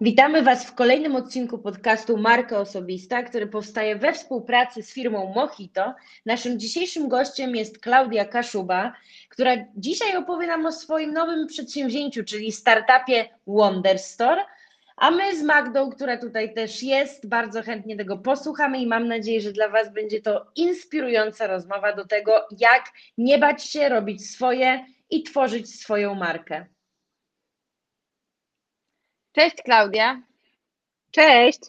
Witamy Was w kolejnym odcinku podcastu Marka Osobista, który powstaje we współpracy z firmą Mojito. Naszym dzisiejszym gościem jest Klaudia Kaszuba, która dzisiaj opowie nam o swoim nowym przedsięwzięciu, czyli startupie Wonder Store. A my z Magdą, która tutaj też jest, bardzo chętnie tego posłuchamy i mam nadzieję, że dla Was będzie to inspirująca rozmowa do tego, jak nie bać się robić swoje i tworzyć swoją markę. Cześć Klaudia. Cześć.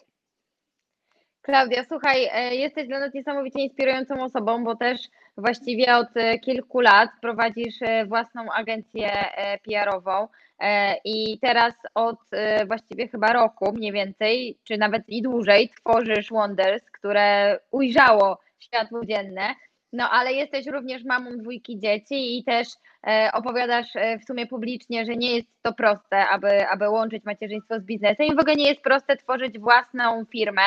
Klaudia, słuchaj, e, jesteś dla nas niesamowicie inspirującą osobą, bo też właściwie od e, kilku lat prowadzisz e, własną agencję PR-ową i teraz od właściwie chyba roku mniej więcej, czy nawet i dłużej tworzysz Wonders, które ujrzało światło dzienne. No ale jesteś również mamą dwójki dzieci i też e, opowiadasz e, w sumie publicznie, że nie jest to proste, aby, aby łączyć macierzyństwo z biznesem i w ogóle nie jest proste tworzyć własną firmę.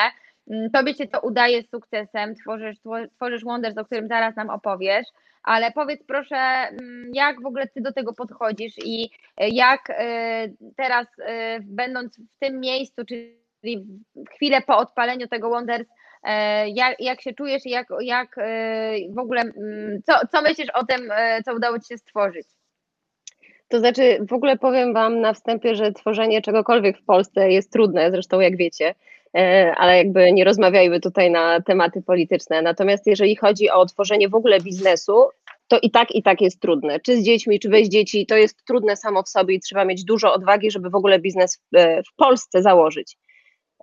Mm, tobie się to udaje z sukcesem, tworzysz, tworzysz Wonders, o którym zaraz nam opowiesz, ale powiedz proszę, mm, jak w ogóle ty do tego podchodzisz i e, jak teraz będąc w tym miejscu, czyli chwilę po odpaleniu tego Wonders, jak, jak się czujesz i jak, jak e, w ogóle, mm, co, co myślisz o tym, e, co udało Ci się stworzyć? To znaczy, w ogóle powiem Wam na wstępie, że tworzenie czegokolwiek w Polsce jest trudne, zresztą jak wiecie, ale jakby nie rozmawiajmy tutaj na tematy polityczne. Natomiast jeżeli chodzi o tworzenie w ogóle biznesu, to i tak, i tak jest trudne. Czy z dziećmi, czy bez dzieci, to jest trudne samo w sobie i trzeba mieć dużo odwagi, żeby w ogóle biznes w, w Polsce założyć.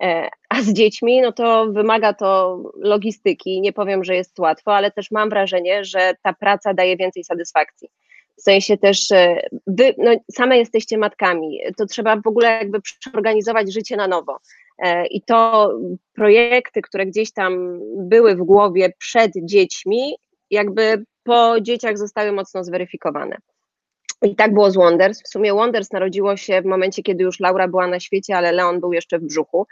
E, a z dziećmi, no to wymaga to logistyki. Nie powiem, że jest łatwo, ale też mam wrażenie, że ta praca daje więcej satysfakcji. W sensie też e, wy no, same jesteście matkami, to trzeba w ogóle jakby przeorganizować życie na nowo. E, I to projekty, które gdzieś tam były w głowie przed dziećmi, jakby po dzieciach zostały mocno zweryfikowane. I tak było z Wonders. W sumie Wonders narodziło się w momencie, kiedy już Laura była na świecie, ale Leon był jeszcze w brzuchu.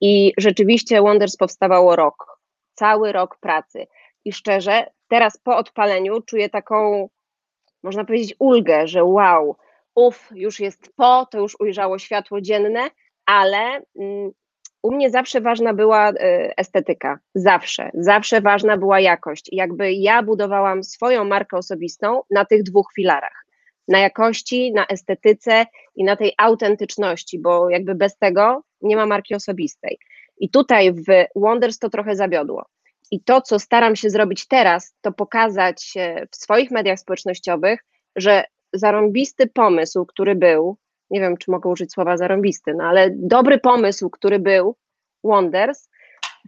I rzeczywiście Wonders powstawało rok, cały rok pracy. I szczerze, teraz po odpaleniu czuję taką, można powiedzieć, ulgę, że wow, uf, już jest po, to już ujrzało światło dzienne, ale mm, u mnie zawsze ważna była y, estetyka, zawsze, zawsze ważna była jakość. Jakby ja budowałam swoją markę osobistą na tych dwóch filarach na jakości, na estetyce i na tej autentyczności, bo jakby bez tego nie ma marki osobistej. I tutaj w Wonders to trochę zawiodło. I to, co staram się zrobić teraz, to pokazać w swoich mediach społecznościowych, że zarąbisty pomysł, który był, nie wiem, czy mogę użyć słowa zarąbisty, no ale dobry pomysł, który był Wonders,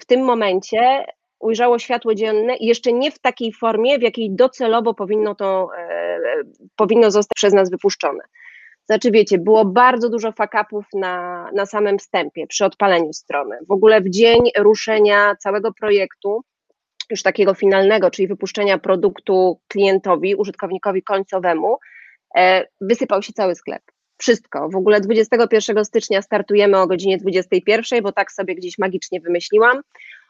w tym momencie ujrzało światło dzienne i jeszcze nie w takiej formie, w jakiej docelowo powinno to e, powinno zostać przez nas wypuszczone. Znaczy, wiecie, było bardzo dużo fakapów na, na samym wstępie, przy odpaleniu strony. W ogóle w dzień ruszenia całego projektu, już takiego finalnego, czyli wypuszczenia produktu klientowi, użytkownikowi końcowemu, e, wysypał się cały sklep. Wszystko. W ogóle 21 stycznia startujemy o godzinie 21, bo tak sobie gdzieś magicznie wymyśliłam.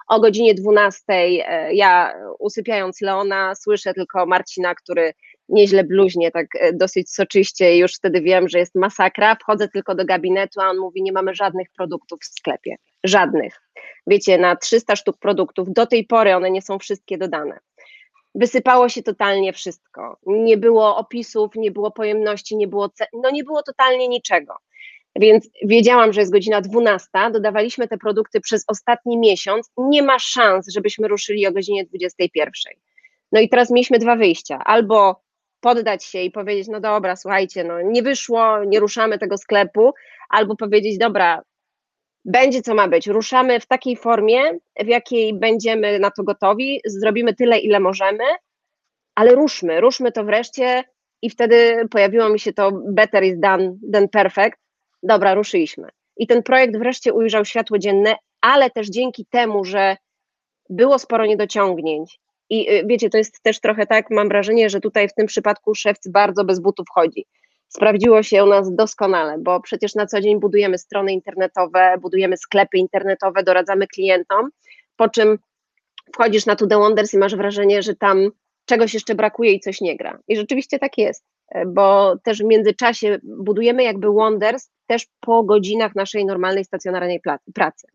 O godzinie 12 e, ja usypiając Leona słyszę tylko Marcina, który nieźle bluźnie, tak e, dosyć soczyście i już wtedy wiem, że jest masakra. Wchodzę tylko do gabinetu, a on mówi, nie mamy żadnych produktów w sklepie. Żadnych. Wiecie, na 300 sztuk produktów, do tej pory one nie są wszystkie dodane. Wysypało się totalnie wszystko. Nie było opisów, nie było pojemności, nie było, no nie było totalnie niczego. Więc wiedziałam, że jest godzina 12, dodawaliśmy te produkty przez ostatni miesiąc. Nie ma szans, żebyśmy ruszyli o godzinie 21. No i teraz mieliśmy dwa wyjścia. Albo poddać się i powiedzieć, no dobra, słuchajcie, no nie wyszło, nie ruszamy tego sklepu, albo powiedzieć, dobra, będzie co ma być, ruszamy w takiej formie, w jakiej będziemy na to gotowi, zrobimy tyle, ile możemy, ale ruszmy, ruszmy to wreszcie i wtedy pojawiło mi się to better is done than perfect, dobra, ruszyliśmy. I ten projekt wreszcie ujrzał światło dzienne, ale też dzięki temu, że było sporo niedociągnięć, i y, wiecie, to jest też trochę tak, mam wrażenie, że tutaj w tym przypadku szewc bardzo bez butów chodzi. Sprawdziło się u nas doskonale, bo przecież na co dzień budujemy strony internetowe, budujemy sklepy internetowe, doradzamy klientom, po czym wchodzisz na To The Wonders i masz wrażenie, że tam czegoś jeszcze brakuje i coś nie gra. I rzeczywiście tak jest, bo też w międzyczasie budujemy jakby Wonders też po godzinach naszej normalnej stacjonarnej pracy.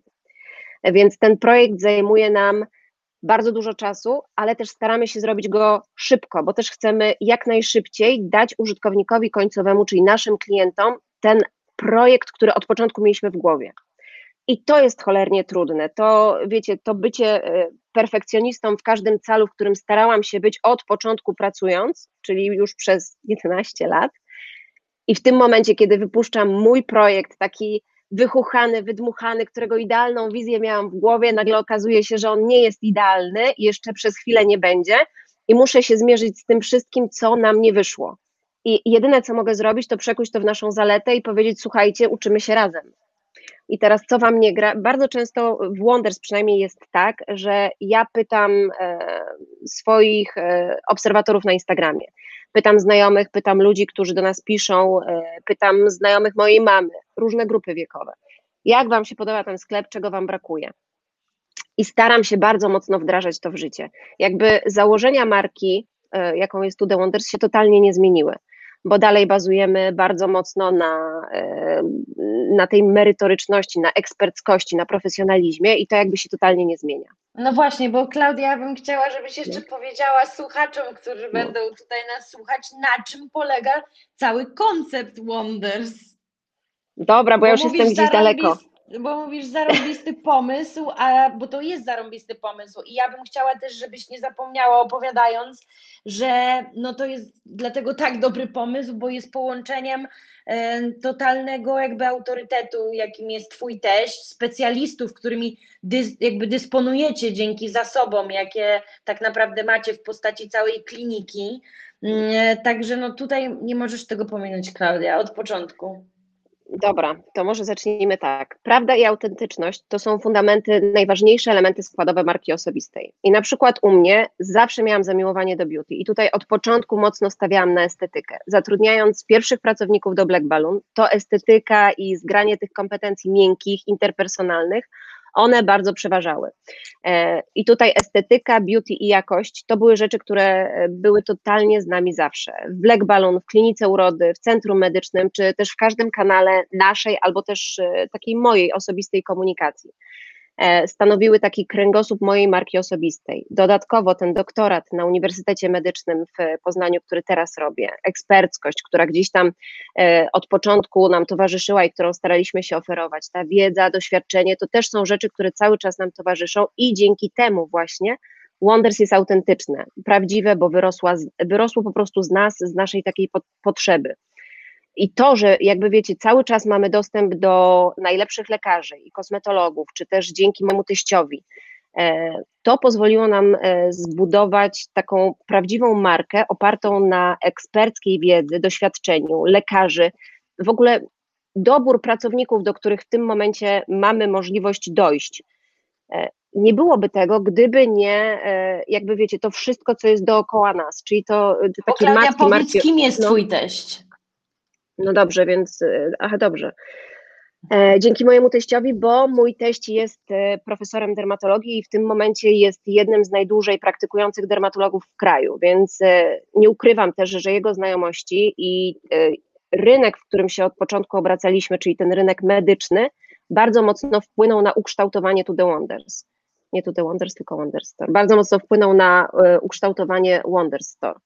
Więc ten projekt zajmuje nam bardzo dużo czasu, ale też staramy się zrobić go szybko, bo też chcemy jak najszybciej dać użytkownikowi końcowemu, czyli naszym klientom, ten projekt, który od początku mieliśmy w głowie. I to jest cholernie trudne. To, wiecie, to bycie e, perfekcjonistą w każdym calu, w którym starałam się być od początku pracując, czyli już przez 11 lat. I w tym momencie, kiedy wypuszczam mój projekt, taki wychuchany, wydmuchany, którego idealną wizję miałam w głowie, nagle okazuje się, że on nie jest idealny i jeszcze przez chwilę nie będzie i muszę się zmierzyć z tym wszystkim, co nam nie wyszło. I jedyne, co mogę zrobić, to przekuć to w naszą zaletę i powiedzieć, słuchajcie, uczymy się razem. I teraz co wam nie gra? Bardzo często w Wonders przynajmniej jest tak, że ja pytam e, swoich e, obserwatorów na Instagramie, pytam znajomych, pytam ludzi, którzy do nas piszą, e, pytam znajomych mojej mamy, różne grupy wiekowe. Jak wam się podoba ten sklep, czego wam brakuje? I staram się bardzo mocno wdrażać to w życie. Jakby założenia marki, e, jaką jest Tu The Wonders, się totalnie nie zmieniły bo dalej bazujemy bardzo mocno na, e, na tej merytoryczności, na eksperckości, na profesjonalizmie i to jakby się totalnie nie zmienia. No właśnie, bo Klaudia, ja bym chciała, żebyś jeszcze no. powiedziała słuchaczom, którzy no. będą tutaj nas słuchać, na czym polega cały koncept Wonders. Dobra, bo, bo ja już jestem gdzieś daleko. bo mówisz zarąbisty pomysł, a, bo to jest zarąbisty pomysł. I ja bym chciała też, żebyś nie zapomniała opowiadając, że no to jest dlatego tak dobry pomysł, bo jest połączeniem e, totalnego jakby autorytetu, jakim jest twój teść, specjalistów, którymi dys, jakby dysponujecie dzięki zasobom, jakie tak naprawdę macie w postaci całej kliniki, mm, także no tutaj nie możesz tego pominąć Klaudia, od początku. Dobra, to może zacznijmy tak. Prawda i autentyczność to są fundamenty, najważniejsze elementy składowe marki osobistej. I na przykład u mnie zawsze miałam zamiłowanie do beauty i tutaj od początku mocno stawiałam na estetykę. Zatrudniając pierwszych pracowników do Black Balloon, to estetyka i zgranie tych kompetencji miękkich, interpersonalnych one bardzo przeważały. E, I tutaj estetyka, beauty i jakość to były rzeczy, które były totalnie z nami zawsze. W Black Balloon, w klinice urody, w centrum medycznym, czy też w każdym kanale naszej albo też e, takiej mojej osobistej komunikacji. E, stanowiły taki kręgosłup mojej marki osobistej. Dodatkowo ten doktorat na Uniwersytecie Medycznym w Poznaniu, który teraz robię, eksperckość, która gdzieś tam e, od początku nam towarzyszyła i którą staraliśmy się oferować, ta wiedza, doświadczenie, to też są rzeczy, które cały czas nam towarzyszą i dzięki temu właśnie Wonders jest autentyczne, prawdziwe, bo wyrosła, wyrosło po prostu z nas, z naszej takiej potrzeby. I to, że jakby wiecie, cały czas mamy dostęp do najlepszych lekarzy i kosmetologów, czy też dzięki mojemu teściowi, e, to pozwoliło nam e, zbudować taką prawdziwą markę opartą na eksperckiej wiedzy, doświadczeniu lekarzy, w ogóle dobór pracowników, do których w tym momencie mamy możliwość dojść. E, nie byłoby tego, gdyby nie, jakby wiecie, to wszystko, co jest dookoła nas, czyli to takie Klaudia, matki, powiedz, marki, kim jest no, twój teść? No dobrze, więc, e, aha, dobrze. E, dzięki mojemu teściowi, bo mój teść jest e, profesorem dermatologii i w tym momencie jest jednym z najdłużej praktykujących dermatologów w kraju, więc nie ukrywam też, że jego znajomości i rynek, w którym się od początku obracaliśmy, czyli ten rynek medyczny, bardzo mocno wpłynął na ukształtowanie To The Wonders. Nie To The Wonders, tylko Wonder Store. Bardzo mocno wpłynął na ukształtowanie Wonder Store.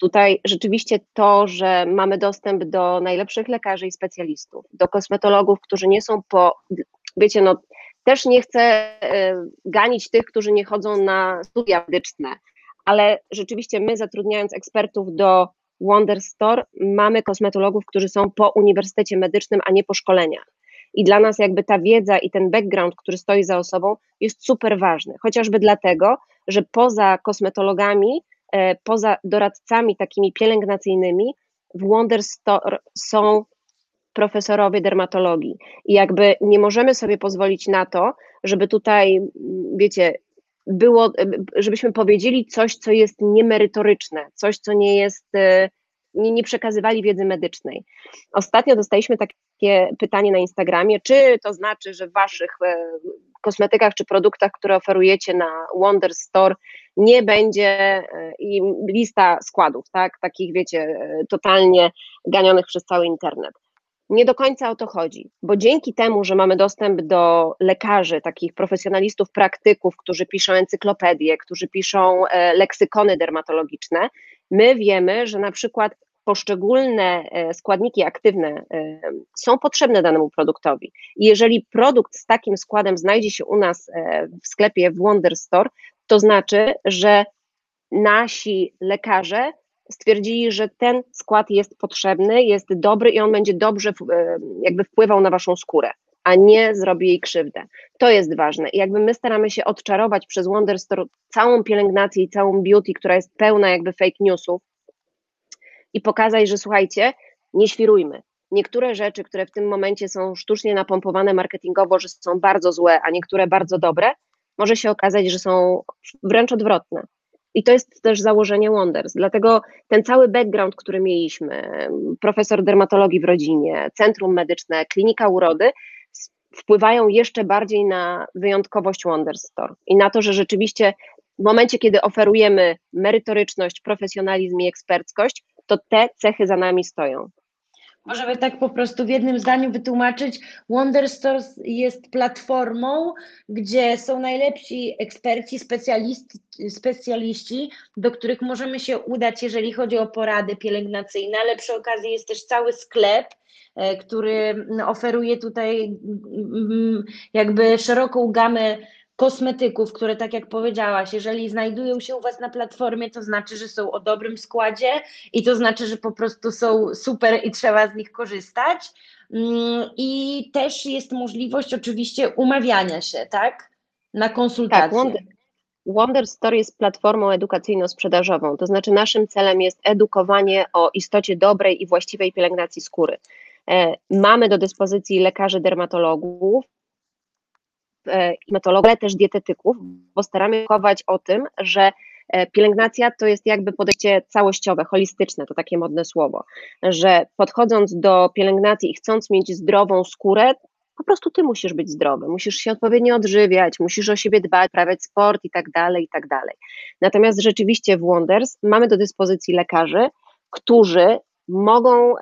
Tutaj rzeczywiście to, że mamy dostęp do najlepszych lekarzy i specjalistów, do kosmetologów, którzy nie są po, wiecie, no też nie chcę e, ganić tych, którzy nie chodzą na studia medyczne, ale rzeczywiście my zatrudniając ekspertów do Wonder Store, mamy kosmetologów, którzy są po uniwersytecie medycznym, a nie po szkoleniach. I dla nas jakby ta wiedza i ten background, który stoi za osobą, jest super ważny. Chociażby dlatego, że poza kosmetologami poza doradcami takimi pielęgnacyjnymi w Wonder Store są profesorowie dermatologii. I jakby nie możemy sobie pozwolić na to, żeby tutaj, wiecie, było, żebyśmy powiedzieli coś, co jest niemerytoryczne, coś, co nie jest, e, nie, nie przekazywali wiedzy medycznej. Ostatnio dostaliśmy takie pytanie na Instagramie, czy to znaczy, że waszych e, kosmetykach czy produktach, które oferujecie na Wonder Store, nie będzie e, i lista składów, tak, takich wiecie, e, totalnie ganionych przez cały internet. Nie do końca o to chodzi, bo dzięki temu, że mamy dostęp do lekarzy, takich profesjonalistów, praktyków, którzy piszą encyklopedie, którzy piszą e, leksykony dermatologiczne, my wiemy, że na przykład poszczególne e, składniki aktywne e, są potrzebne danemu produktowi. I jeżeli produkt z takim składem znajdzie się u nas w sklepie w Wonder Store, to znaczy, że nasi lekarze stwierdzili, że ten skład jest potrzebny, jest dobry i on będzie dobrze e, jakby wpływał na waszą skórę, a nie zrobi jej krzywdę. To jest ważne. I jakby my staramy się odczarować przez Wonder Store całą pielęgnację i całą beauty, która jest pełna jakby fake newsów i pokazać, że słuchajcie, nie świrujmy. Niektóre rzeczy, które w tym momencie są sztucznie napompowane marketingowo, że są bardzo złe, a niektóre bardzo dobre, może się okazać, że są wręcz odwrotne. I to jest też założenie Wonders. Dlatego ten cały background, który mieliśmy, profesor dermatologii w rodzinie, centrum medyczne, klinika urody, wpływają jeszcze bardziej na wyjątkowość Wonders Store i na to, że rzeczywiście w momencie, kiedy oferujemy merytoryczność, profesjonalizm i eksperckość, to te cechy za nami stoją. Możemy tak po prostu w jednym zdaniu wytłumaczyć. Wonder Stores jest platformą, gdzie są najlepsi eksperci, specjaliści, do których możemy się udać, jeżeli chodzi o porady pielęgnacyjne, ale przy okazji jest też cały sklep, e, który oferuje tutaj mm, jakby szeroką gamę kosmetyków, które tak jak powiedziałaś, jeżeli znajdują się u Was na platformie, to znaczy, że są o dobrym składzie i to znaczy, że po prostu są super i trzeba z nich korzystać. Mm, I też jest możliwość oczywiście umawiania się, tak? Na konsultacje. Tak, Wonder, Wonder Store jest platformą edukacyjno-sprzedażową, to znaczy naszym celem jest edukowanie o istocie dobrej i właściwej pielęgnacji skóry. E, mamy do dyspozycji lekarzy dermatologów, hematologów, ale też dietetyków, bo staramy się chować o tym, że e, pielęgnacja to jest jakby podejście całościowe, holistyczne, to takie modne słowo, że podchodząc do pielęgnacji i chcąc mieć zdrową skórę, po prostu ty musisz być zdrowy, musisz się odpowiednio odżywiać, musisz o siebie dbać, prawiać sport i tak dalej, i tak dalej. Natomiast rzeczywiście w Wonders mamy do dyspozycji lekarzy, którzy mogą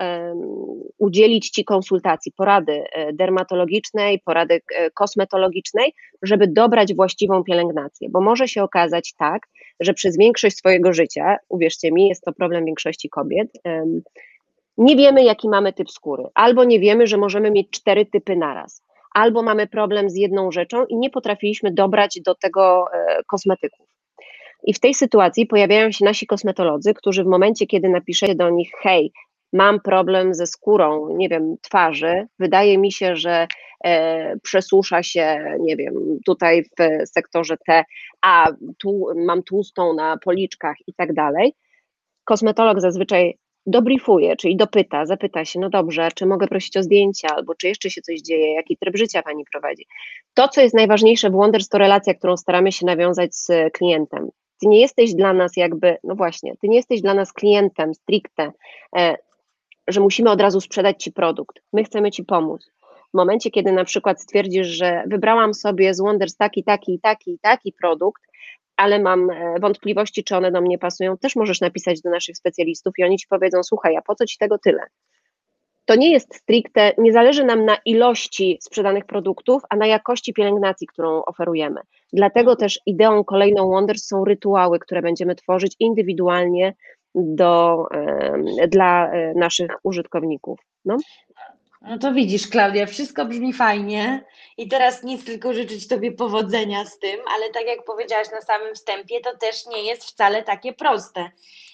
udzielić Ci konsultacji, porady e, dermatologicznej, porady e, kosmetologicznej, żeby dobrać właściwą pielęgnację, bo może się okazać tak, że przez większość swojego życia, uwierzcie mi, jest to problem większości kobiet, nie wiemy, jaki mamy typ skóry, albo nie wiemy, że możemy mieć cztery typy naraz, albo mamy problem z jedną rzeczą i nie potrafiliśmy dobrać do tego e, kosmetyków. I w tej sytuacji pojawiają się nasi kosmetolodzy, którzy w momencie, kiedy napiszecie do nich, hej, mam problem ze skórą, nie wiem, twarzy, wydaje mi się, że e, przesusza się, nie wiem, tutaj w sektorze T, a tu mam tłustą na policzkach i tak dalej. Kosmetolog zazwyczaj dobriefuje, czyli dopyta, zapyta się, no dobrze, czy mogę prosić o zdjęcia, albo czy jeszcze się coś dzieje, jaki tryb życia pani prowadzi. To, co jest najważniejsze w Wonders, to relacja, którą staramy się nawiązać z klientem. Ty nie jesteś dla nas jakby, no właśnie, ty nie jesteś dla nas klientem stricte, e, że musimy od razu sprzedać ci produkt. My chcemy ci pomóc. W momencie, kiedy na przykład stwierdzisz, że wybrałam sobie z Wonders taki, taki, taki, taki produkt, ale mam e, wątpliwości, czy one do mnie pasują, też możesz napisać do naszych specjalistów i oni ci powiedzą: Słuchaj, a po co ci tego tyle? To nie jest stricte, nie zależy nam na ilości sprzedanych produktów, a na jakości pielęgnacji, którą oferujemy. Dlatego też ideą kolejną Wonders są rytuały, które będziemy tworzyć indywidualnie do, dla e, naszych użytkowników. No. No to widzisz, Klaudia, wszystko brzmi fajnie i teraz nic tylko życzyć Tobie powodzenia z tym, ale tak jak powiedziałaś na samym wstępie, to też nie jest wcale takie proste.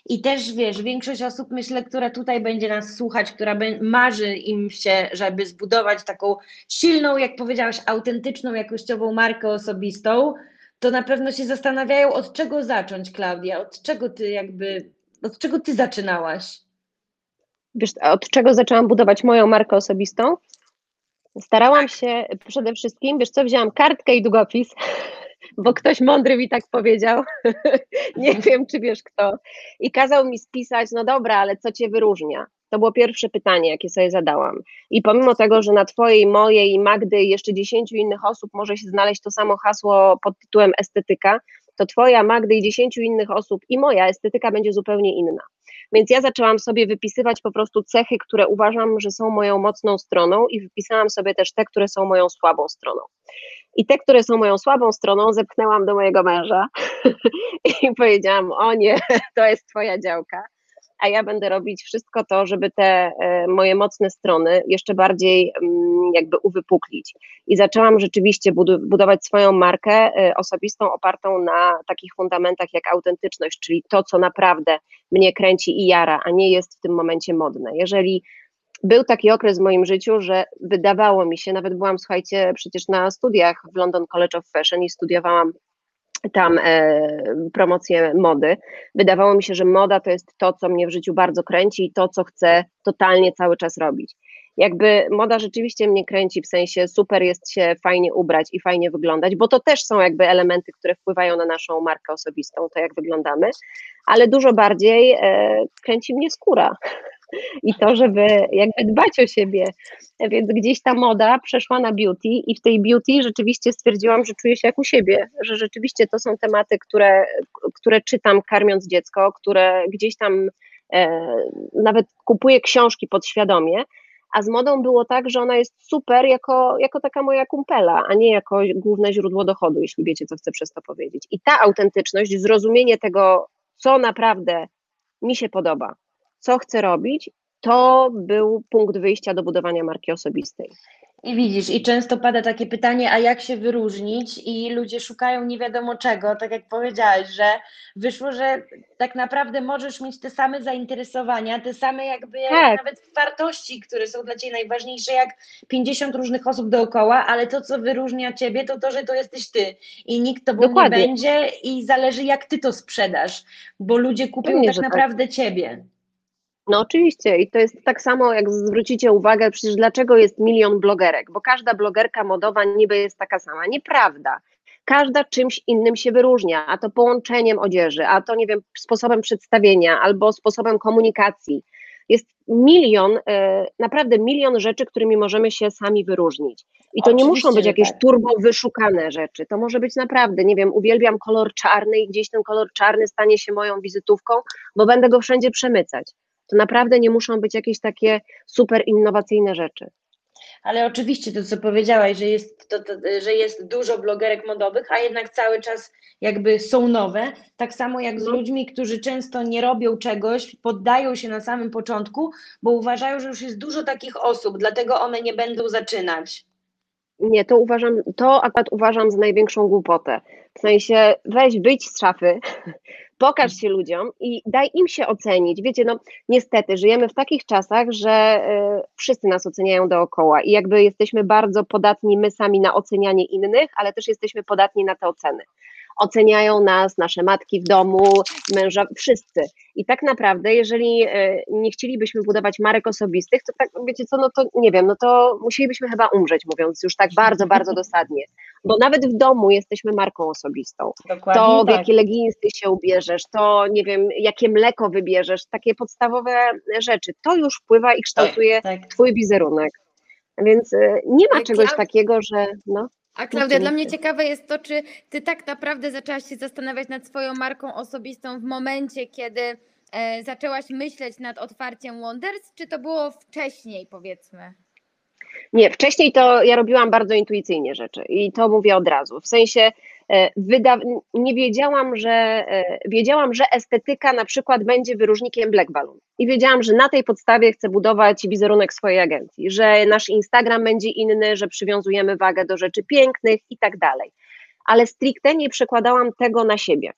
I też wiesz, większość osób, myślę, która tutaj będzie nas słuchać, która marzy im się, żeby zbudować taką silną, jak powiedziałaś, autentyczną, jakościową markę osobistą, to na pewno się zastanawiają, od czego zacząć, Klaudia, od czego ty jakby, od czego ty zaczynałaś? Wiesz, od czego zaczęłam budować moją markę osobistą? Starałam się przede wszystkim, wiesz co, wzięłam kartkę i długopis, bo ktoś mądry mi tak powiedział, nie wiem czy wiesz kto, i kazał mi spisać, no dobra, ale co cię wyróżnia? To było pierwsze pytanie, jakie sobie zadałam. I pomimo tego, że na Twojej, mojej, Magdy i jeszcze dziesięciu innych osób może się znaleźć to samo hasło pod tytułem estetyka, to twoja Magdy i dziesięciu innych osób i moja estetyka będzie zupełnie inna. Więc ja zaczęłam sobie wypisywać po prostu cechy, które uważam, że są moją mocną stroną i wypisałam sobie też te, które są moją słabą stroną. I te, które są moją słabą stroną, zepchnęłam do mojego męża i powiedziałam: O nie, to jest Twoja działka a ja będę robić wszystko to, żeby te e, moje mocne strony jeszcze bardziej mm, jakby uwypuklić. I zaczęłam rzeczywiście budować swoją markę e, osobistą opartą na takich fundamentach jak autentyczność, czyli to, co naprawdę mnie kręci i jara, a nie jest w tym momencie modne. Jeżeli był taki okres w moim życiu, że wydawało mi się, nawet byłam, słuchajcie, przecież na studiach w London College of Fashion i studiowałam tam e, promocję mody. Wydawało mi się, że moda to jest to, co mnie w życiu bardzo kręci i to, co chcę totalnie cały czas robić. Jakby moda rzeczywiście mnie kręci, w sensie super jest się fajnie ubrać i fajnie wyglądać, bo to też są jakby elementy, które wpływają na naszą markę osobistą, to jak wyglądamy, ale dużo bardziej e, kręci mnie skóra i to, żeby jakby dbać o siebie. Więc gdzieś ta moda przeszła na beauty i w tej beauty rzeczywiście stwierdziłam, że czuję się jak u siebie, że rzeczywiście to są tematy, które, które czytam karmiąc dziecko, które gdzieś tam e, nawet kupuję książki podświadomie, a z modą było tak, że ona jest super jako, jako taka moja kumpela, a nie jako główne źródło dochodu, jeśli wiecie, co chcę przez to powiedzieć. I ta autentyczność, zrozumienie tego, co naprawdę mi się podoba, co chcę robić, to był punkt wyjścia do budowania marki osobistej. I widzisz, i często pada takie pytanie, a jak się wyróżnić? I ludzie szukają nie wiadomo czego, tak jak powiedziałaś, że wyszło, że tak naprawdę możesz mieć te same zainteresowania, te same jakby tak. nawet wartości, które są dla Ciebie najważniejsze, jak 50 różnych osób dookoła, ale to, co wyróżnia Ciebie, to to, że to jesteś Ty i nikt to nie będzie i zależy, jak Ty to sprzedasz, bo ludzie kupią Pewnie, tak, tak naprawdę tak. Ciebie. No oczywiście i to jest tak samo, jak zwrócicie uwagę, przecież dlaczego jest milion blogerek, bo każda blogerka modowa niby jest taka sama. Nieprawda. Każda czymś innym się wyróżnia, a to połączeniem odzieży, a to nie wiem, sposobem przedstawienia albo sposobem komunikacji. Jest milion, e, naprawdę milion rzeczy, którymi możemy się sami wyróżnić. I to Oczywiście, nie muszą być jakieś tak. turbo wyszukane rzeczy. To może być naprawdę, nie wiem, uwielbiam kolor czarny i gdzieś ten kolor czarny stanie się moją wizytówką, bo będę go wszędzie przemycać to naprawdę nie muszą być jakieś takie super innowacyjne rzeczy. Ale oczywiście to, co powiedziałaś, że jest, to, to, że jest dużo blogerek modowych, a jednak cały czas jakby są nowe, tak samo jak z no. ludźmi, którzy często nie robią czegoś, poddają się na samym początku, bo uważają, że już jest dużo takich osób, dlatego one nie będą zaczynać. Nie, to uważam, to akurat uważam za największą głupotę. W sensie weź wyjdź z szafy, pokaż się ludziom i daj im się ocenić. Wiecie, no niestety żyjemy w takich czasach, że y, wszyscy nas oceniają dookoła i jakby jesteśmy bardzo podatni my sami na ocenianie innych, ale też jesteśmy podatni na te oceny oceniają nas nasze matki w domu, męża, wszyscy. I tak naprawdę, jeżeli e, nie chcielibyśmy budować marek osobistych, to tak, wiecie co, no to nie wiem, no to musielibyśmy chyba umrzeć, mówiąc już tak bardzo, bardzo dosadnie. Bo nawet w domu jesteśmy marką osobistą. Dokładnie to, w tak. jakie leginsy się ubierzesz, to nie wiem, jakie mleko wybierzesz, takie podstawowe rzeczy, to już wpływa i kształtuje tak, tak. twój wizerunek. Więc e, nie ma czegoś takiego, że no. A Klaudia, dla mnie ciekawe jest to, czy ty tak naprawdę zaczęłaś się zastanawiać nad swoją marką osobistą w momencie, kiedy e, zaczęłaś myśleć nad otwarciem Wonders, czy to było wcześniej, powiedzmy? Nie, wcześniej to ja robiłam bardzo intuicyjnie rzeczy i to mówię od razu. W sensie wyda- nie wiedziałam, że e, wiedziałam, że estetyka na przykład będzie wyróżnikiem Black Balloon. I wiedziałam, że na tej podstawie chcę budować wizerunek swojej agencji, że nasz Instagram będzie inny, że przywiązujemy wagę do rzeczy pięknych i tak dalej. Ale stricte nie przekładałam tego na siebie.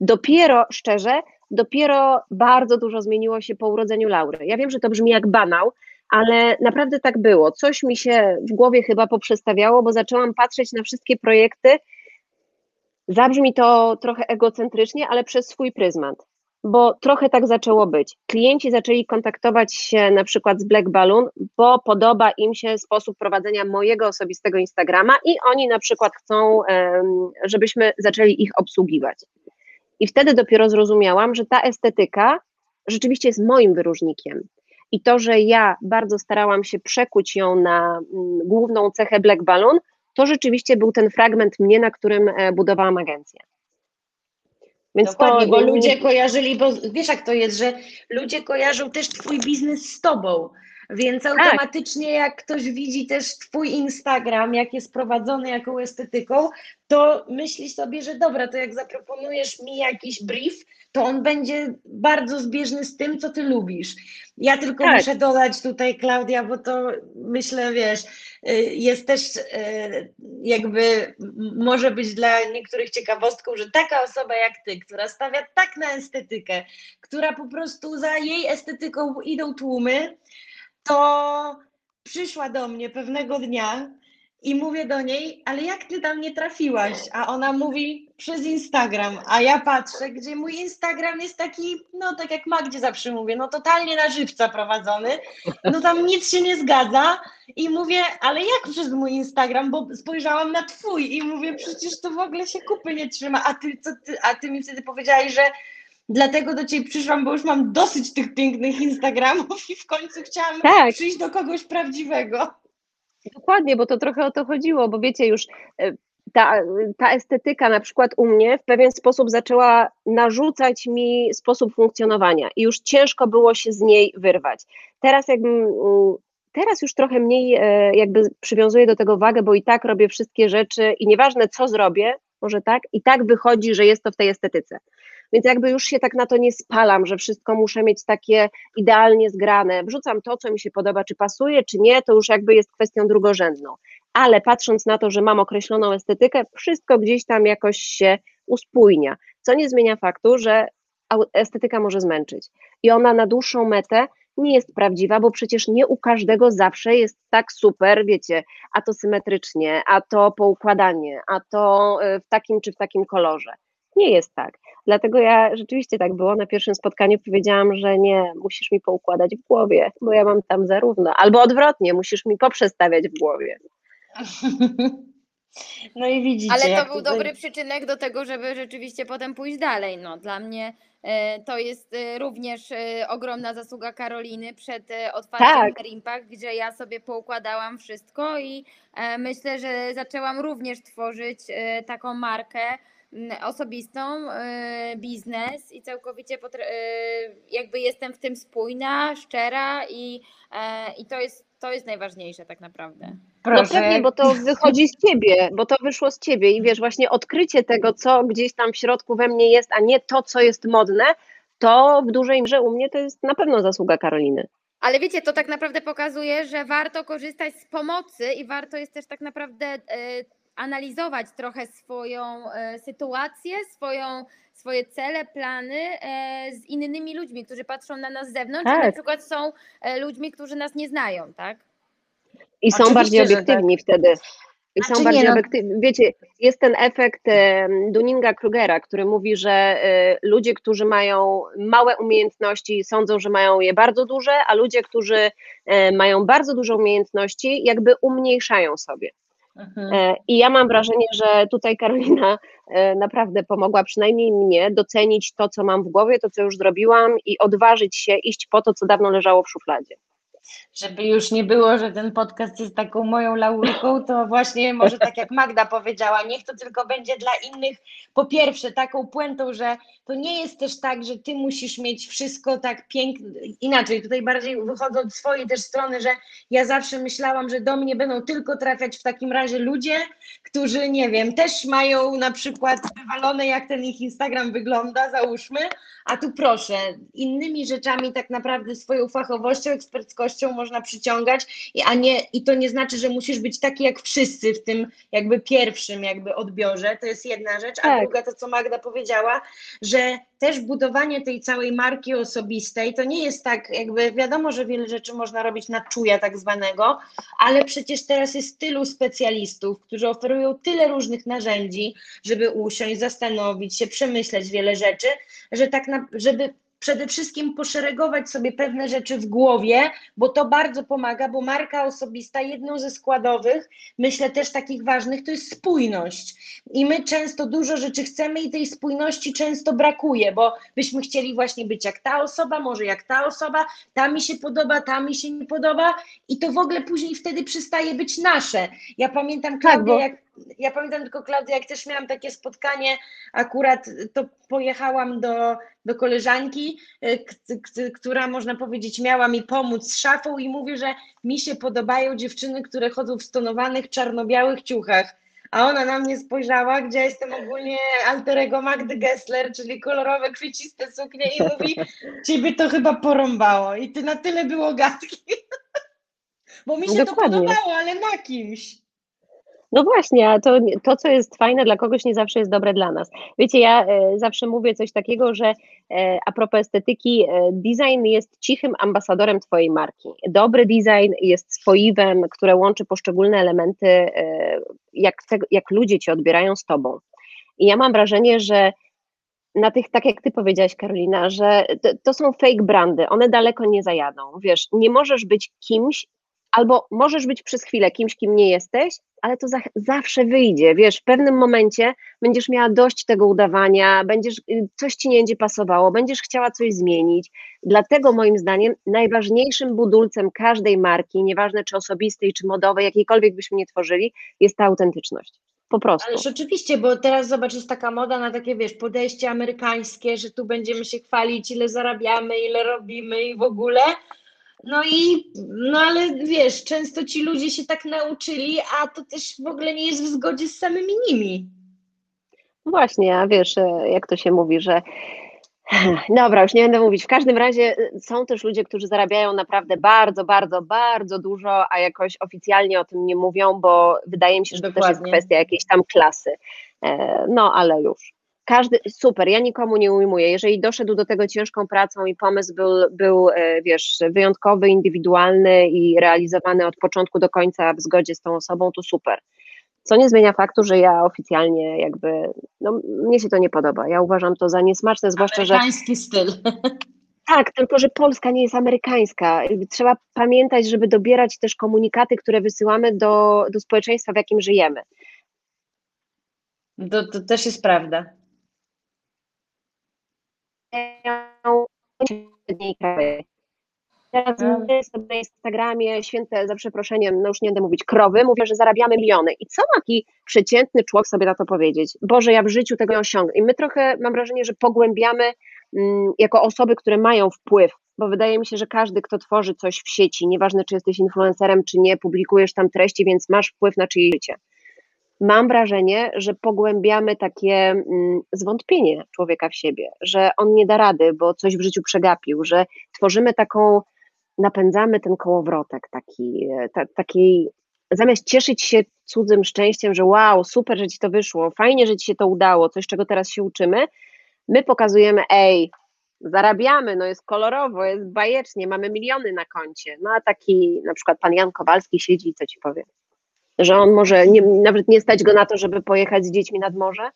Dopiero, szczerze, dopiero bardzo dużo zmieniło się po urodzeniu Laury. Ja wiem, że to brzmi jak banał, ale naprawdę tak było. Coś mi się w głowie chyba poprzestawiało, bo zaczęłam patrzeć na wszystkie projekty Zabrzmi to trochę egocentrycznie, ale przez swój pryzmat, bo trochę tak zaczęło być. Klienci zaczęli kontaktować się na przykład z Black Balloon, bo podoba im się sposób prowadzenia mojego osobistego Instagrama i oni na przykład chcą, żebyśmy zaczęli ich obsługiwać. I wtedy dopiero zrozumiałam, że ta estetyka rzeczywiście jest moim wyróżnikiem. I to, że ja bardzo starałam się przekuć ją na mm, główną cechę Black Balloon, to rzeczywiście był ten fragment mnie, na którym e, budowałam agencję. Więc Dokładnie, to bo ludzie kojarzyli, bo wiesz jak to jest, że ludzie kojarzą też twój biznes z tobą. Więc Tak. automatycznie jak ktoś widzi też twój Instagram, jak jest prowadzony jaką estetyką, to myśli sobie, że dobra, to jak zaproponujesz mi jakiś brief, to on będzie bardzo zbieżny z tym, co ty lubisz. Ja tylko Tak. muszę dodać tutaj, Klaudia, bo to myślę, wiesz, y, jest też y, jakby może być dla niektórych ciekawostką, że taka osoba jak ty, która stawia tak na estetykę, która po prostu za jej estetyką idą tłumy, to przyszła do mnie pewnego dnia i mówię do niej, ale jak ty tam nie trafiłaś? A ona mówi przez Instagram, a ja patrzę, gdzie mój Instagram jest taki, no tak jak Magdzie zawsze mówię, no totalnie na żywca prowadzony, no tam nic się nie zgadza i mówię, ale jak przez mój Instagram, bo spojrzałam na twój i mówię, przecież to w ogóle się kupy nie trzyma, a ty, co ty, a ty mi wtedy powiedziałaś, że Dlatego do Ciebie przyszłam, bo już mam dosyć tych pięknych Instagramów i w końcu chciałam Tak. przyjść do kogoś prawdziwego. Dokładnie, bo to trochę o to chodziło, bo wiecie już, e, ta, ta estetyka na przykład u mnie w pewien sposób zaczęła narzucać mi sposób funkcjonowania i już ciężko było się z niej wyrwać. Teraz jakbym, mm, teraz już trochę mniej e, jakby przywiązuję do tego wagę, bo i tak robię wszystkie rzeczy i nieważne co zrobię, może tak, i tak wychodzi, że jest to w tej estetyce. Więc jakby już się tak na to nie spalam, że wszystko muszę mieć takie idealnie zgrane. Wrzucam to, co mi się podoba, czy pasuje, czy nie, to już jakby jest kwestią drugorzędną. Ale patrząc na to, że mam określoną estetykę, wszystko gdzieś tam jakoś się uspójnia. Co nie zmienia faktu, że estetyka może zmęczyć. I ona na dłuższą metę nie jest prawdziwa, bo przecież nie u każdego zawsze jest tak super, wiecie, a to symetrycznie, a to poukładanie, a to y, w takim czy w takim kolorze. Nie jest tak. Dlatego ja rzeczywiście tak było. Na pierwszym spotkaniu powiedziałam, że nie, musisz mi poukładać w głowie, bo ja mam tam zarówno. Albo odwrotnie, musisz mi poprzestawiać w głowie. No i widzicie. Ale to był tutaj- dobry przyczynek do tego, żeby rzeczywiście potem pójść dalej. No, dla mnie e, to jest e, również e, ogromna zasługa Karoliny przed otwarciem Tak. Hair Impact, gdzie ja sobie poukładałam wszystko i myślę, że zaczęłam również tworzyć taką markę osobistą, e, biznes i całkowicie potr- e, jakby jestem w tym spójna, szczera i, e, i to, jest, to jest najważniejsze tak naprawdę. No pewnie, bo to wychodzi z ciebie, bo to wyszło z ciebie i wiesz, właśnie odkrycie tego, co gdzieś tam w środku we mnie jest, a nie to, co jest modne, to w dużej mierze u mnie to jest na pewno zasługa Karoliny. Ale wiecie, to tak naprawdę pokazuje, że warto korzystać z pomocy i warto jest też tak naprawdę e, analizować trochę swoją e, sytuację, swoją, swoje cele, plany e, z innymi ludźmi, którzy patrzą na nas z zewnątrz, a na Tak. przykład są e, ludźmi, którzy nas nie znają, tak? I są Oczywiście, bardziej obiektywni wtedy. I są nie, bardziej no- obiektywni. Wiecie, jest ten efekt Dunninga-Krugera, który mówi, że ludzie, którzy mają małe umiejętności, sądzą, że mają je bardzo duże, a ludzie, którzy mają bardzo duże umiejętności, jakby umniejszają sobie. Mhm. E, I ja mam wrażenie, że tutaj Karolina e, naprawdę pomogła przynajmniej mnie docenić to, co mam w głowie, to, co już zrobiłam i odważyć się iść po to, co dawno leżało w szufladzie. Żeby już nie było, że ten podcast jest taką moją laurką, to właśnie może tak jak Magda powiedziała, niech to tylko będzie dla innych, po pierwsze taką puentą, że to nie jest też tak, że ty musisz mieć wszystko tak piękne, inaczej, tutaj bardziej wychodzę od swojej też strony, że ja zawsze myślałam, że do mnie będą tylko trafiać w takim razie ludzie, którzy, nie wiem, też mają na przykład wywalone, jak ten ich Instagram wygląda, załóżmy, a tu proszę, innymi rzeczami tak naprawdę swoją fachowością, eksperckością można przyciągać, i- a nie, i to nie znaczy, że musisz być taki jak wszyscy w tym jakby pierwszym jakby odbiorze, to jest jedna rzecz, a Tak. druga to, co Magda powiedziała, że też budowanie tej całej marki osobistej, to nie jest tak, jakby wiadomo, że wiele rzeczy można robić na czuja tak zwanego, ale przecież teraz jest tylu specjalistów, którzy oferują tyle różnych narzędzi, żeby usiąść, zastanowić się, przemyśleć wiele rzeczy, że tak na, żeby przede wszystkim poszeregować sobie pewne rzeczy w głowie, bo to bardzo pomaga, bo marka osobista, jedną ze składowych, myślę też takich ważnych, to jest spójność. I my często dużo rzeczy chcemy i tej spójności często brakuje, bo byśmy chcieli właśnie być jak ta osoba, może jak ta osoba, ta mi się podoba, ta mi się nie podoba i to w ogóle później wtedy przestaje być nasze. Ja pamiętam, Klaudia, Tak, bo- jak ja pamiętam tylko Klaudia, jak też miałam takie spotkanie, akurat to pojechałam do, do koleżanki, k- która można powiedzieć miała mi pomóc z szafą i mówię, że mi się podobają dziewczyny, które chodzą w stonowanych czarno-białych ciuchach. A ona na mnie spojrzała, gdzie ja jestem ogólnie alterego Magdy Gessler, czyli kolorowe, kwieciste suknie i mówi, ciebie to chyba porąbało i ty na tyle było gadki. Bo mi się Dokładnie. to podobało, ale na kimś. No właśnie, a to, to, co jest fajne dla kogoś, nie zawsze jest dobre dla nas. Wiecie, ja e, zawsze mówię coś takiego, że e, a propos estetyki, e, design jest cichym ambasadorem Twojej marki. Dobry design jest spoiwem, które łączy poszczególne elementy, e, jak, jak ludzie Cię odbierają z Tobą. I ja mam wrażenie, że na tych, tak jak ty powiedziałaś, Karolina, że to, to są fake brandy, one daleko nie zajadą. Wiesz, nie możesz być kimś, albo możesz być przez chwilę kimś, kim nie jesteś, ale to za, zawsze wyjdzie. Wiesz, w pewnym momencie będziesz miała dość tego udawania, będziesz, y, coś ci nie będzie pasowało, będziesz chciała coś zmienić. Dlatego moim zdaniem najważniejszym budulcem każdej marki, nieważne czy osobistej, czy modowej, jakiejkolwiek byśmy nie tworzyli, jest ta autentyczność. Po prostu. Ależ oczywiście, bo teraz zobacz, jest taka moda na takie, wiesz, podejście amerykańskie, że tu będziemy się chwalić, ile zarabiamy, ile robimy i w ogóle. No i, no ale wiesz, często ci ludzie się tak nauczyli, a to też w ogóle nie jest w zgodzie z samymi nimi. Właśnie, a wiesz, e, jak to się mówi, że dobra, już nie będę mówić. W każdym razie e, są też ludzie, którzy zarabiają naprawdę bardzo, bardzo, bardzo dużo, a jakoś oficjalnie o tym nie mówią, bo wydaje mi się, że to też jest Dokładnie. kwestia jakiejś tam klasy. E, No, ale już. Każdy, super, ja nikomu nie ujmuję. Jeżeli doszedł do tego ciężką pracą i pomysł był, był e, wiesz, wyjątkowy, indywidualny i realizowany od początku do końca w zgodzie z tą osobą, to super. Co nie zmienia faktu, że ja oficjalnie jakby, no mnie się to nie podoba. Ja uważam to za niesmaczne, zwłaszcza, że Amerykański styl. tak, tylko że Polska nie jest amerykańska. Trzeba pamiętać, żeby dobierać też komunikaty, które wysyłamy do, do społeczeństwa, w jakim żyjemy. To, to też jest prawda. Teraz Tak. my sobie na Instagramie, święte za przeproszeniem, no już nie będę mówić, krowy, mówię, że zarabiamy miliony. I co taki przeciętny człowiek sobie na to powiedzieć? Boże, ja w życiu tego nie osiągnę. I my trochę, mam wrażenie, że pogłębiamy mm, jako osoby, które mają wpływ, bo wydaje mi się, że każdy, kto tworzy coś w sieci, nieważne czy jesteś influencerem, czy nie, publikujesz tam treści, więc masz wpływ na czyjeś życie. Mam wrażenie, że pogłębiamy takie mm, zwątpienie człowieka w siebie, że on nie da rady, bo coś w życiu przegapił, że tworzymy taką, napędzamy ten kołowrotek taki, e, ta, takiej, zamiast cieszyć się cudzym szczęściem, że wow, super, że ci to wyszło, fajnie, że ci się to udało, coś, czego teraz się uczymy, my pokazujemy, ej, zarabiamy, no jest kolorowo, jest bajecznie, mamy miliony na koncie, no a taki na przykład pan Jan Kowalski siedzi i co ci powie? Że on może nie, nawet nie stać go na to, żeby pojechać z dziećmi nad morze?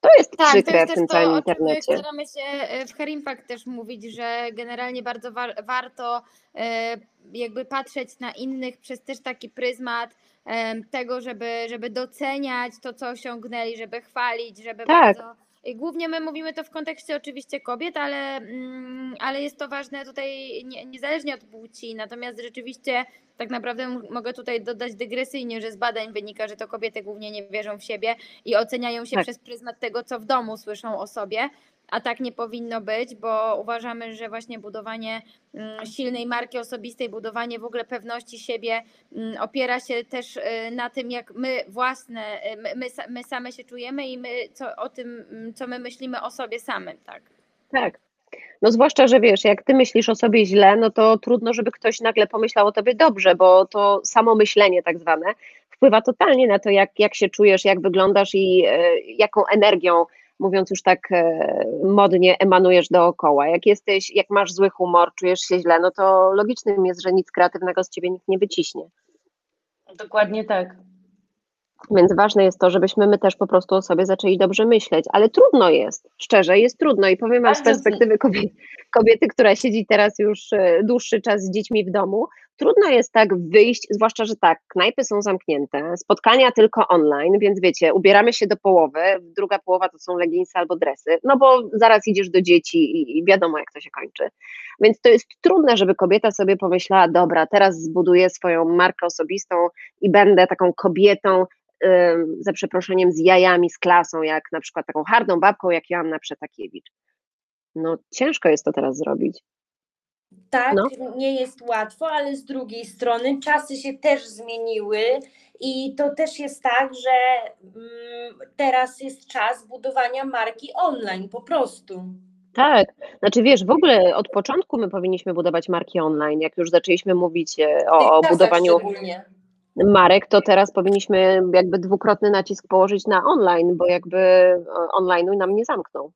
To jest Tak, to przykre jest w tym też to, całym internecie. staramy się e, w Herimpact też mówić, że generalnie bardzo war, warto e, jakby patrzeć na innych przez też taki pryzmat e, tego, żeby, żeby doceniać to, co osiągnęli, żeby chwalić, żeby Tak. bardzo... Głównie my mówimy to w kontekście oczywiście kobiet, ale, mm, ale jest to ważne tutaj nie, niezależnie od płci. Natomiast rzeczywiście tak naprawdę mogę tutaj dodać dygresyjnie, że z badań wynika, że to kobiety głównie nie wierzą w siebie i oceniają się Tak. przez pryzmat tego, co w domu słyszą o sobie. A tak nie powinno być, bo uważamy, że właśnie budowanie mm, silnej marki osobistej, budowanie w ogóle pewności siebie mm, opiera się też y, na tym, jak my własne, y, my, my, sa- my same się czujemy i my co, o tym, mm, co my myślimy o sobie samym, tak. Tak. No zwłaszcza, że wiesz, jak ty myślisz o sobie źle, no to trudno, żeby ktoś nagle pomyślał o tobie dobrze, bo to samo myślenie tak zwane wpływa totalnie na to, jak, jak się czujesz, jak wyglądasz i e, jaką energią, mówiąc już tak e, modnie, emanujesz dookoła. Jak jesteś, jak masz zły humor, czujesz się źle, no to logicznym jest, że nic kreatywnego z ciebie nikt nie wyciśnie. Dokładnie tak. Więc ważne jest to, żebyśmy my też po prostu o sobie zaczęli dobrze myśleć, ale trudno jest, szczerze, jest trudno i powiem Wam z perspektywy kobiety, kobiety, która siedzi teraz już e, dłuższy czas z dziećmi w domu, trudno jest tak wyjść, zwłaszcza, że tak, knajpy są zamknięte, spotkania tylko online, więc wiecie, ubieramy się do połowy, druga połowa to są leginsy albo dresy, no bo zaraz idziesz do dzieci i wiadomo jak to się kończy. Więc to jest trudne, żeby kobieta sobie pomyślała, dobra, teraz zbuduję swoją markę osobistą i będę taką kobietą, za przeproszeniem, z jajami, z klasą, jak na przykład taką hardą babką, jak Joanna Przetakiewicz. No ciężko jest to teraz zrobić. Tak, no. nie jest łatwo, ale z drugiej strony czasy się też zmieniły i to też jest tak, że mm, teraz jest czas budowania marki online po prostu. Tak, znaczy wiesz, w ogóle od początku my powinniśmy budować marki online, jak już zaczęliśmy mówić e, o, o budowaniu marek, to teraz powinniśmy jakby dwukrotny nacisk położyć na online, bo jakby online nam nie zamknął.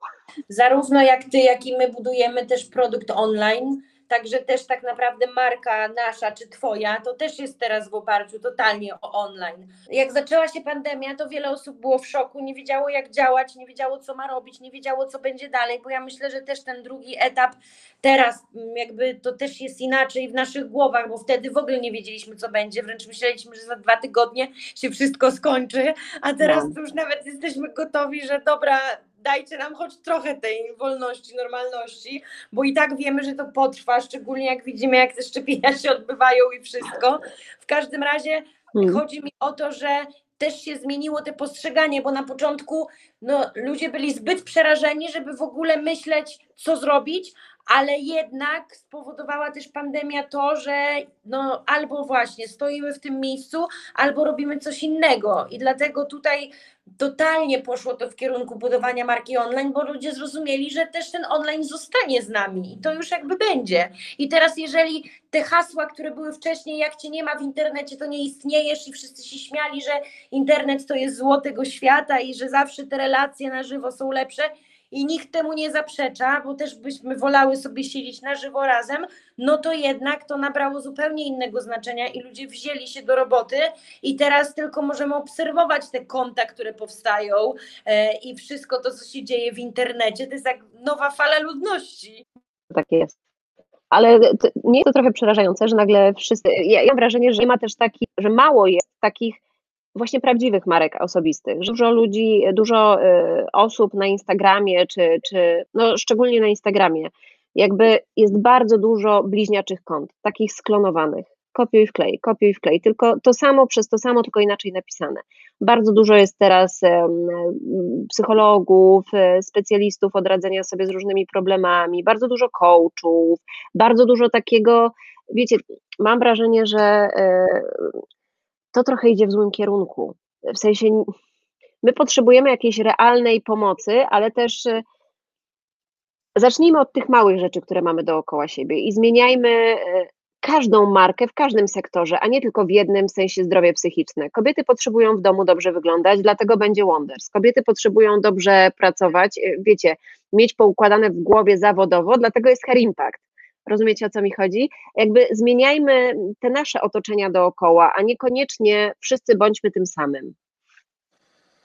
Zarówno jak ty, jak i my budujemy też produkt online, Także też tak naprawdę marka nasza czy twoja to też jest teraz w oparciu totalnie o online. Jak zaczęła się pandemia, to wiele osób było w szoku, nie wiedziało jak działać, nie wiedziało co ma robić, nie wiedziało co będzie dalej, bo ja myślę, że też ten drugi etap teraz mm, jakby to też jest inaczej w naszych głowach, bo wtedy w ogóle nie wiedzieliśmy co będzie, wręcz myśleliśmy, że za dwa tygodnie się wszystko skończy, a teraz no. już nawet jesteśmy gotowi, że dobra, dajcie nam choć trochę tej wolności, normalności, bo i tak wiemy, że to potrwa, szczególnie jak widzimy, jak te szczepienia się odbywają i wszystko. W każdym razie hmm. chodzi mi o to, że też się zmieniło te postrzeganie, bo na początku no, ludzie byli zbyt przerażeni, żeby w ogóle myśleć, co zrobić, ale jednak spowodowała też pandemia to, że no, albo właśnie stoimy w tym miejscu, albo robimy coś innego. I dlatego tutaj totalnie poszło to w kierunku budowania marki online, bo ludzie zrozumieli, że też ten online zostanie z nami i to już jakby będzie. I teraz, jeżeli te hasła, które były wcześniej, jak cię nie ma w internecie, to nie istniejesz, i wszyscy się śmiali, że internet to jest zło tego świata i że zawsze te relacje na żywo są lepsze i nikt temu nie zaprzecza, bo też byśmy wolały sobie siedzieć na żywo razem, no to jednak to nabrało zupełnie innego znaczenia i ludzie wzięli się do roboty i teraz tylko możemy obserwować te konta, które powstają e, i wszystko to, co się dzieje w internecie. To jest jak nowa fala ludności. Tak jest. Ale nie jest to trochę przerażające, że nagle wszyscy. Ja, ja mam wrażenie, że nie ma też takich, że mało jest takich właśnie prawdziwych marek osobistych. Dużo ludzi, dużo y, osób na Instagramie, czy, czy no szczególnie na Instagramie, jakby jest bardzo dużo bliźniaczych kont, takich sklonowanych. Kopiuj wklej, kopiuj wklej, tylko to samo przez to samo, tylko inaczej napisane. Bardzo dużo jest teraz psychologów, e, specjalistów od radzenia sobie z różnymi problemami, bardzo dużo coachów, bardzo dużo takiego, wiecie, mam wrażenie, że e, to trochę idzie w złym kierunku. W sensie my potrzebujemy jakiejś realnej pomocy, ale też y, zacznijmy od tych małych rzeczy, które mamy dookoła siebie i zmieniajmy y, każdą markę w każdym sektorze, a nie tylko w jednym sensie zdrowie psychiczne. Kobiety potrzebują w domu dobrze wyglądać, dlatego będzie Wonders. Kobiety potrzebują dobrze pracować, y, wiecie, mieć poukładane w głowie zawodowo, dlatego jest Hair Impact. Rozumiecie o co mi chodzi? Jakby zmieniajmy te nasze otoczenia dookoła, a niekoniecznie wszyscy bądźmy tym samym.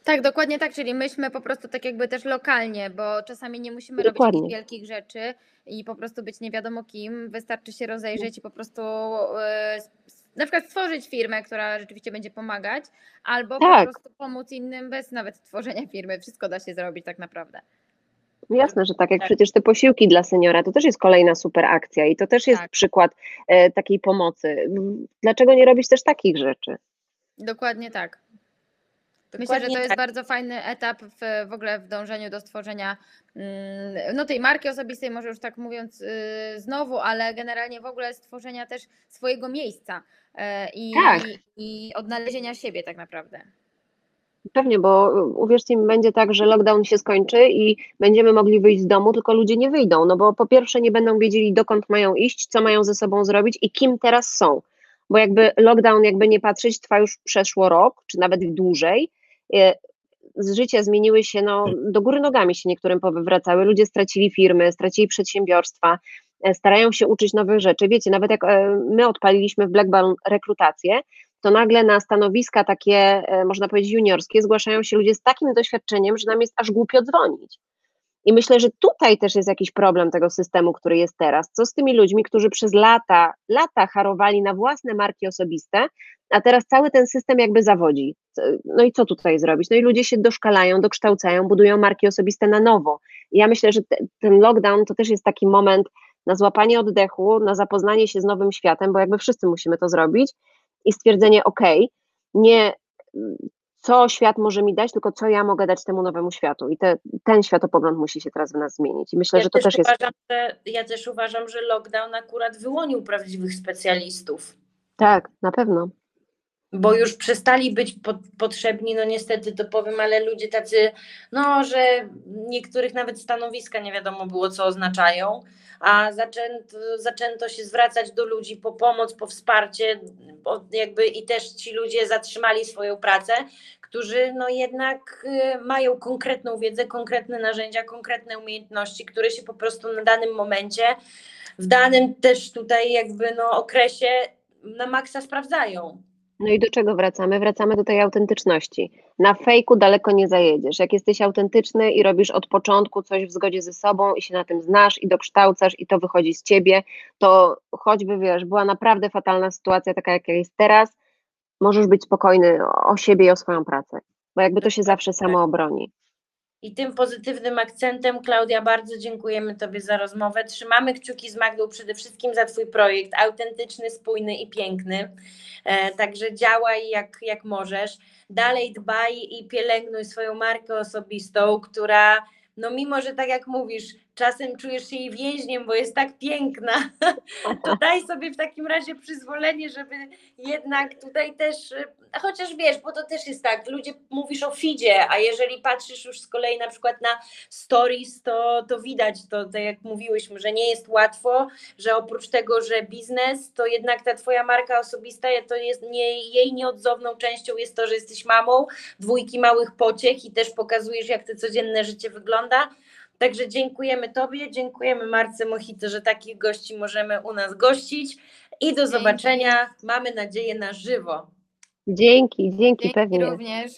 Tak, dokładnie tak, czyli myśmy po prostu tak jakby też lokalnie, bo czasami nie musimy dokładnie. robić wielkich rzeczy i po prostu być nie wiadomo kim, wystarczy się rozejrzeć i po prostu yy, na przykład stworzyć firmę, która rzeczywiście będzie pomagać, albo tak. po prostu pomóc innym bez nawet tworzenia firmy. Wszystko da się zrobić tak naprawdę. No jasne, że tak, jak tak. przecież te posiłki dla seniora, to też jest kolejna super akcja i to też jest tak. przykład e, takiej pomocy. Dlaczego nie robić też takich rzeczy? Dokładnie tak. Myślę, że to jest tak. bardzo fajny etap w, w ogóle w dążeniu do stworzenia mm, no tej marki osobistej, może już tak mówiąc y, znowu, ale generalnie w ogóle stworzenia też swojego miejsca e, i, tak. i, i odnalezienia siebie tak naprawdę. Pewnie, bo uwierzcie mi, będzie tak, że lockdown się skończy i będziemy mogli wyjść z domu, tylko ludzie nie wyjdą, no bo po pierwsze nie będą wiedzieli, dokąd mają iść, co mają ze sobą zrobić i kim teraz są. Bo jakby lockdown, jakby nie patrzeć, trwa już przeszło rok, czy nawet dłużej. E, z życia zmieniły się, no, do góry nogami się niektórym powywracały. Ludzie stracili firmy, stracili przedsiębiorstwa, e, starają się uczyć nowych rzeczy. Wiecie, nawet jak e, my odpaliliśmy w Blackburn rekrutację, to nagle na stanowiska takie, e, można powiedzieć, juniorskie zgłaszają się ludzie z takim doświadczeniem, że nam jest aż głupio dzwonić. I myślę, że tutaj też jest jakiś problem tego systemu, który jest teraz. Co z tymi ludźmi, którzy przez lata, lata harowali na własne marki osobiste, a teraz cały ten system jakby zawodzi. No i co tutaj zrobić? No i ludzie się doszkalają, dokształcają, budują marki osobiste na nowo. I ja myślę, że te, ten lockdown to też jest taki moment na złapanie oddechu, na zapoznanie się z nowym światem, bo jakby wszyscy musimy to zrobić i stwierdzenie, ok, nie co świat może mi dać, tylko co ja mogę dać temu nowemu światu. I te, ten światopogląd musi się teraz w nas zmienić. I myślę, ja że to też, jest. Uważam, że, ja też uważam, że lockdown akurat wyłonił prawdziwych specjalistów. Tak, na pewno. Bo już przestali być po, potrzebni, no niestety to powiem, ale ludzie tacy, no, że niektórych nawet stanowiska nie wiadomo było, co oznaczają, a zaczęto, zaczęto się zwracać do ludzi po pomoc, po wsparcie, jakby i też ci ludzie zatrzymali swoją pracę, którzy no jednak y, mają konkretną wiedzę, konkretne narzędzia, konkretne umiejętności, które się po prostu na danym momencie, w danym też tutaj jakby no okresie na maksa sprawdzają. No i do czego wracamy? Wracamy do tej autentyczności. Na fejku daleko nie zajedziesz. Jak jesteś autentyczny i robisz od początku coś w zgodzie ze sobą i się na tym znasz i dokształcasz i to wychodzi z ciebie, to choćby wiesz, była naprawdę fatalna sytuacja, taka jaka jest teraz, możesz być spokojny o siebie i o swoją pracę, bo jakby to się zawsze samo obroni. I tym pozytywnym akcentem, Klaudia, bardzo dziękujemy Tobie za rozmowę. Trzymamy kciuki z Magdą przede wszystkim za Twój projekt, autentyczny, spójny i piękny. E, także działaj jak, jak możesz. Dalej dbaj i pielęgnuj swoją markę osobistą, która, no mimo, że tak jak mówisz, czasem czujesz się jej więźniem, bo jest tak piękna, to daj sobie w takim razie przyzwolenie, żeby jednak tutaj też, chociaż wiesz, bo to też jest tak, ludzie mówisz o feedzie, a jeżeli patrzysz już z kolei na przykład na stories, to, to widać to, tak jak mówiłyśmy, że nie jest łatwo, że oprócz tego, że biznes, to jednak ta twoja marka osobista, to jest nie, jej nieodzowną częścią jest to, że jesteś mamą dwójki małych pociech i też pokazujesz, jak to codzienne życie wygląda, Także dziękujemy Tobie, dziękujemy Marce Mochito, że takich gości możemy u nas gościć. I do zobaczenia, mamy nadzieję, na żywo. Dzięki, dzięki, Dzięki pewnie. również.